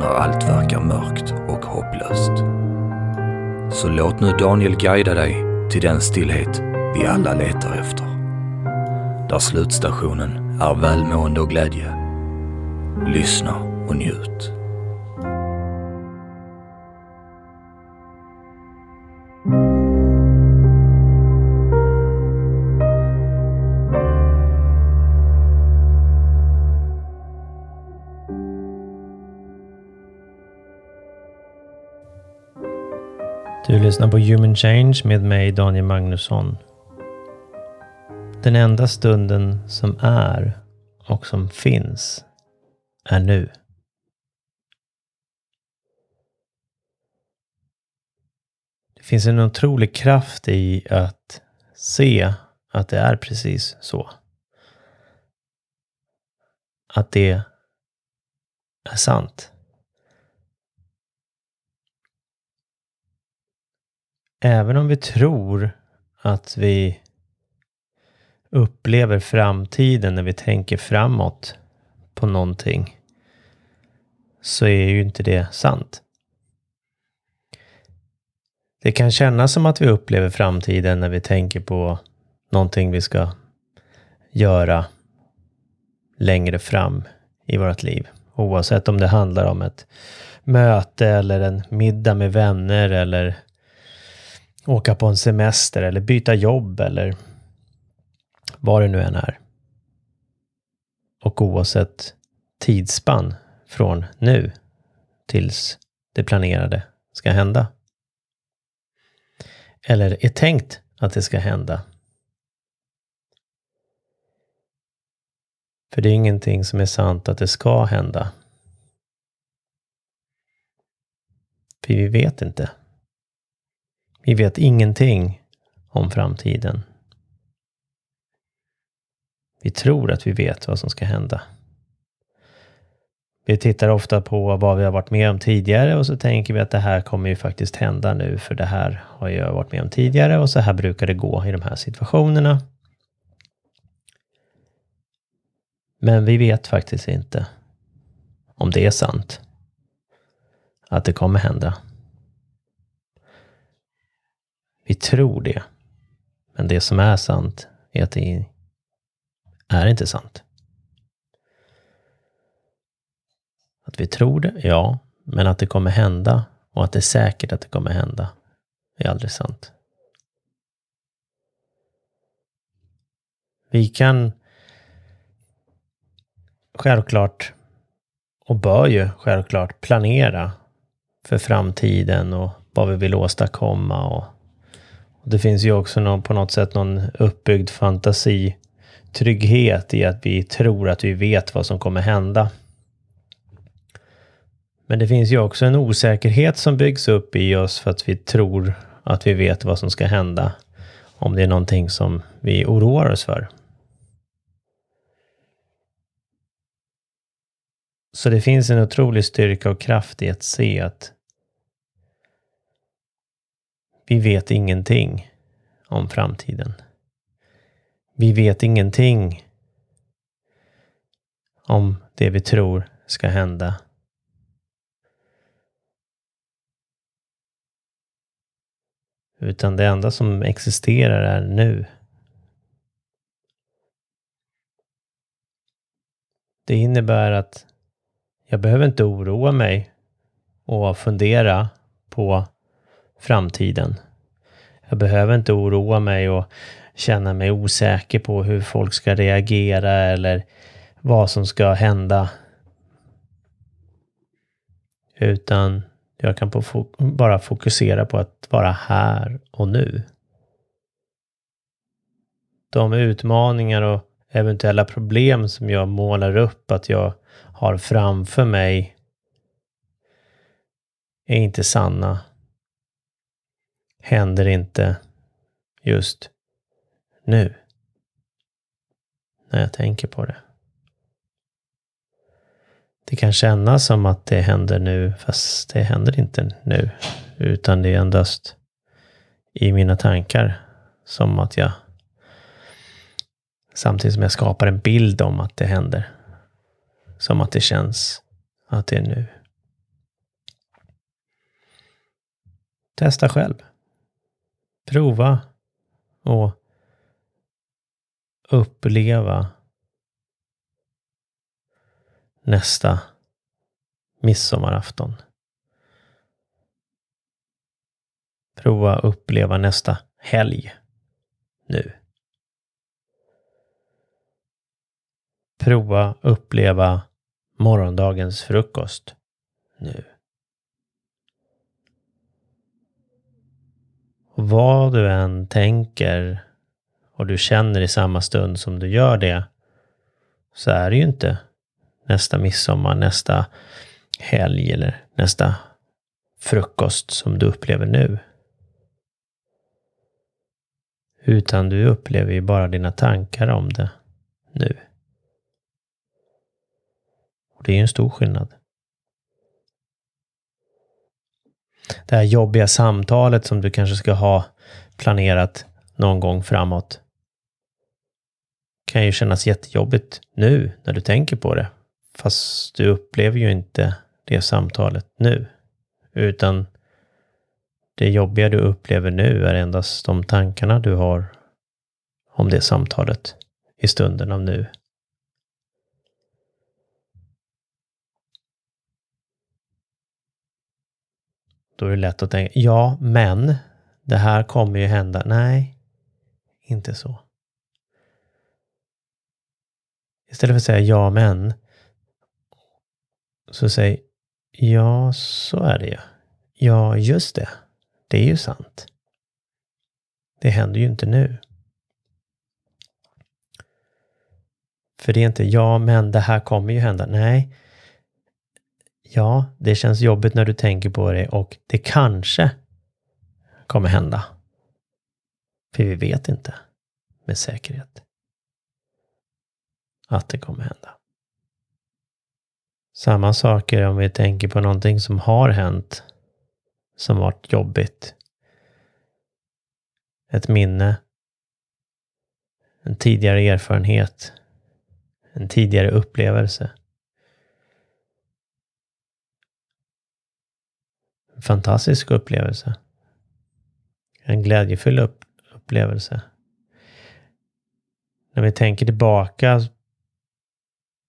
när allt verkar mörkt och hopplöst. Så låt nu Daniel guida dig till den stillhet vi alla letar efter. Där slutstationen är välmående och glädje. Lyssna och njut. Du lyssnar på Human Change med mig Daniel Magnusson. Den enda stunden som är och som finns är nu. Det finns en otrolig kraft i att se att det är precis så. Att det är sant. Även om vi tror att vi upplever framtiden när vi tänker framåt på någonting, så är ju inte det sant. Det kan kännas som att vi upplever framtiden när vi tänker på någonting vi ska göra längre fram i vårt liv. Oavsett om det handlar om ett möte eller en middag med vänner eller åka på en semester eller byta jobb eller vad det nu än är. Och oavsett tidsspann från nu tills det planerade ska hända. Eller är tänkt att det ska hända. För det är ingenting som är sant att det ska hända. För vi vet inte. Vi vet ingenting om framtiden. Vi tror att vi vet vad som ska hända. Vi tittar ofta på vad vi har varit med om tidigare och så tänker vi att det här kommer ju faktiskt hända nu för det här har jag varit med om tidigare och så här brukar det gå i de här situationerna. Men vi vet faktiskt inte om det är sant. Att det kommer hända. Vi tror det. Men det som är sant är att det är inte sant. Att vi tror det, ja. Men att det kommer hända och att det är säkert att det kommer hända är aldrig sant. Vi kan självklart och bör ju självklart planera för framtiden och vad vi vill åstadkomma och det finns ju också någon, på något sätt någon uppbyggd fantasi, trygghet i att vi tror att vi vet vad som kommer hända. Men det finns ju också en osäkerhet som byggs upp i oss för att vi tror att vi vet vad som ska hända. Om det är någonting som vi oroar oss för. Så det finns en otrolig styrka och kraft i att se att vi vet ingenting om framtiden. Vi vet ingenting om det vi tror ska hända. Utan det enda som existerar är nu. Det innebär att jag behöver inte oroa mig och fundera på framtiden. Jag behöver inte oroa mig och känna mig osäker på hur folk ska reagera eller vad som ska hända. Utan jag kan bara fokusera på att vara här och nu. De utmaningar och eventuella problem som jag målar upp att jag har framför mig är inte sanna. Händer inte just nu. När jag tänker på det. Det kan kännas som att det händer nu, fast det händer inte nu. Utan det är endast i mina tankar som att jag samtidigt som jag skapar en bild om att det händer. Som att det känns att det är nu. Testa själv. Prova och uppleva nästa midsommarafton. Prova uppleva nästa helg nu. Prova uppleva morgondagens frukost nu. Vad du än tänker och du känner i samma stund som du gör det, så är det ju inte nästa midsommar, nästa helg eller nästa frukost som du upplever nu. Utan du upplever ju bara dina tankar om det nu. Och det är ju en stor skillnad. Det här jobbiga samtalet som du kanske ska ha planerat någon gång framåt kan ju kännas jättejobbigt nu när du tänker på det. Fast du upplever ju inte det samtalet nu. Utan det jobbiga du upplever nu är endast de tankarna du har om det samtalet i stunden av nu. Då är det lätt att tänka, ja, men det här kommer ju hända. Nej, inte så. Istället för att säga ja, men, så säg ja, så är det ju. Ja, just det. Det är ju sant. Det händer ju inte nu. För det är inte ja, men det här kommer ju hända. Nej. Ja, det känns jobbigt när du tänker på det och det kanske kommer hända. För vi vet inte med säkerhet att det kommer hända. Samma saker om vi tänker på någonting som har hänt som varit jobbigt. Ett minne. En tidigare erfarenhet. En tidigare upplevelse. Fantastisk upplevelse. En glädjefull upp upplevelse. När vi tänker tillbaka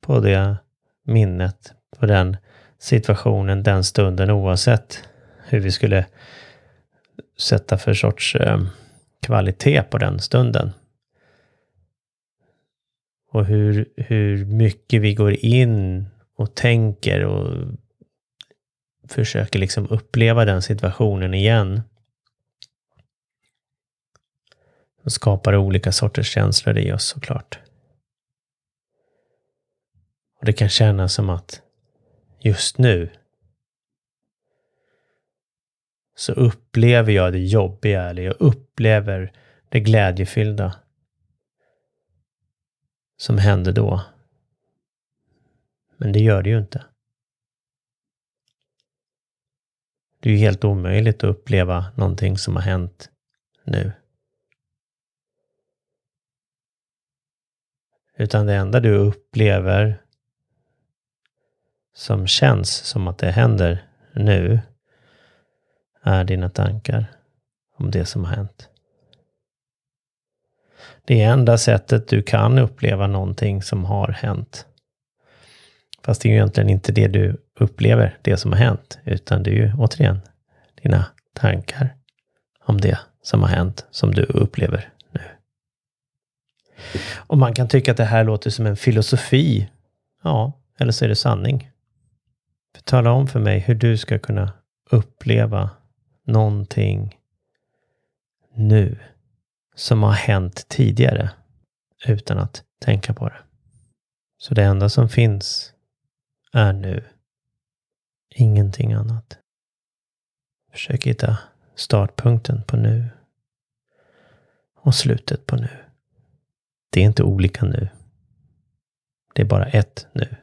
på det minnet, på den situationen, den stunden oavsett hur vi skulle sätta för sorts eh, kvalitet på den stunden. Och hur, hur mycket vi går in och tänker och försöker liksom uppleva den situationen igen. Och skapar olika sorters känslor i oss såklart. Och det kan kännas som att just nu så upplever jag det jobbiga eller jag upplever det glädjefyllda som hände då. Men det gör det ju inte. Det är ju helt omöjligt att uppleva någonting som har hänt nu. Utan det enda du upplever som känns som att det händer nu är dina tankar om det som har hänt. Det är enda sättet du kan uppleva någonting som har hänt. Fast det är ju egentligen inte det du upplever, det som har hänt, utan det är ju återigen dina tankar om det som har hänt, som du upplever nu. Och man kan tycka att det här låter som en filosofi. Ja, eller så är det sanning. För tala om för mig hur du ska kunna uppleva någonting nu som har hänt tidigare utan att tänka på det. Så det enda som finns är nu. Ingenting annat. Försök hitta startpunkten på nu och slutet på nu. Det är inte olika nu. Det är bara ett nu.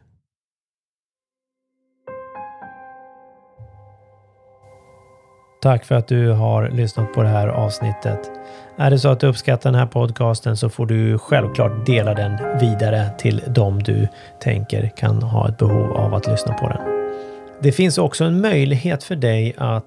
Tack för att du har lyssnat på det här avsnittet. Är det så att du uppskattar den här podcasten så får du självklart dela den vidare till dem du tänker kan ha ett behov av att lyssna på den. Det finns också en möjlighet för dig att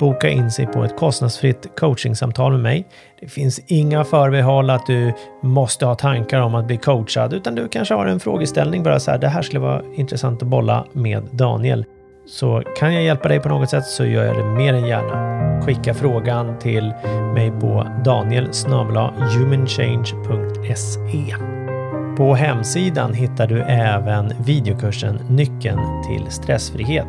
boka in sig på ett kostnadsfritt coachingsamtal med mig. Det finns inga förbehåll att du måste ha tankar om att bli coachad, utan du kanske har en frågeställning bara så här. Det här skulle vara intressant att bolla med Daniel. Så kan jag hjälpa dig på något sätt så gör jag det mer än gärna. Skicka frågan till mig på daniel humanchange.se. På hemsidan hittar du även videokursen Nyckeln till stressfrihet.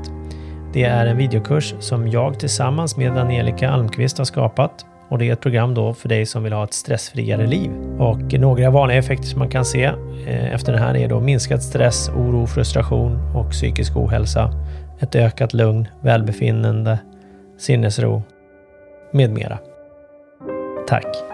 Det är en videokurs som jag tillsammans med Angelica Almqvist har skapat och det är ett program då för dig som vill ha ett stressfriare liv. Och några vanliga effekter som man kan se eh, efter den här är då minskad stress, oro, frustration och psykisk ohälsa, ett ökat lugn, välbefinnande, sinnesro med mera. Tack!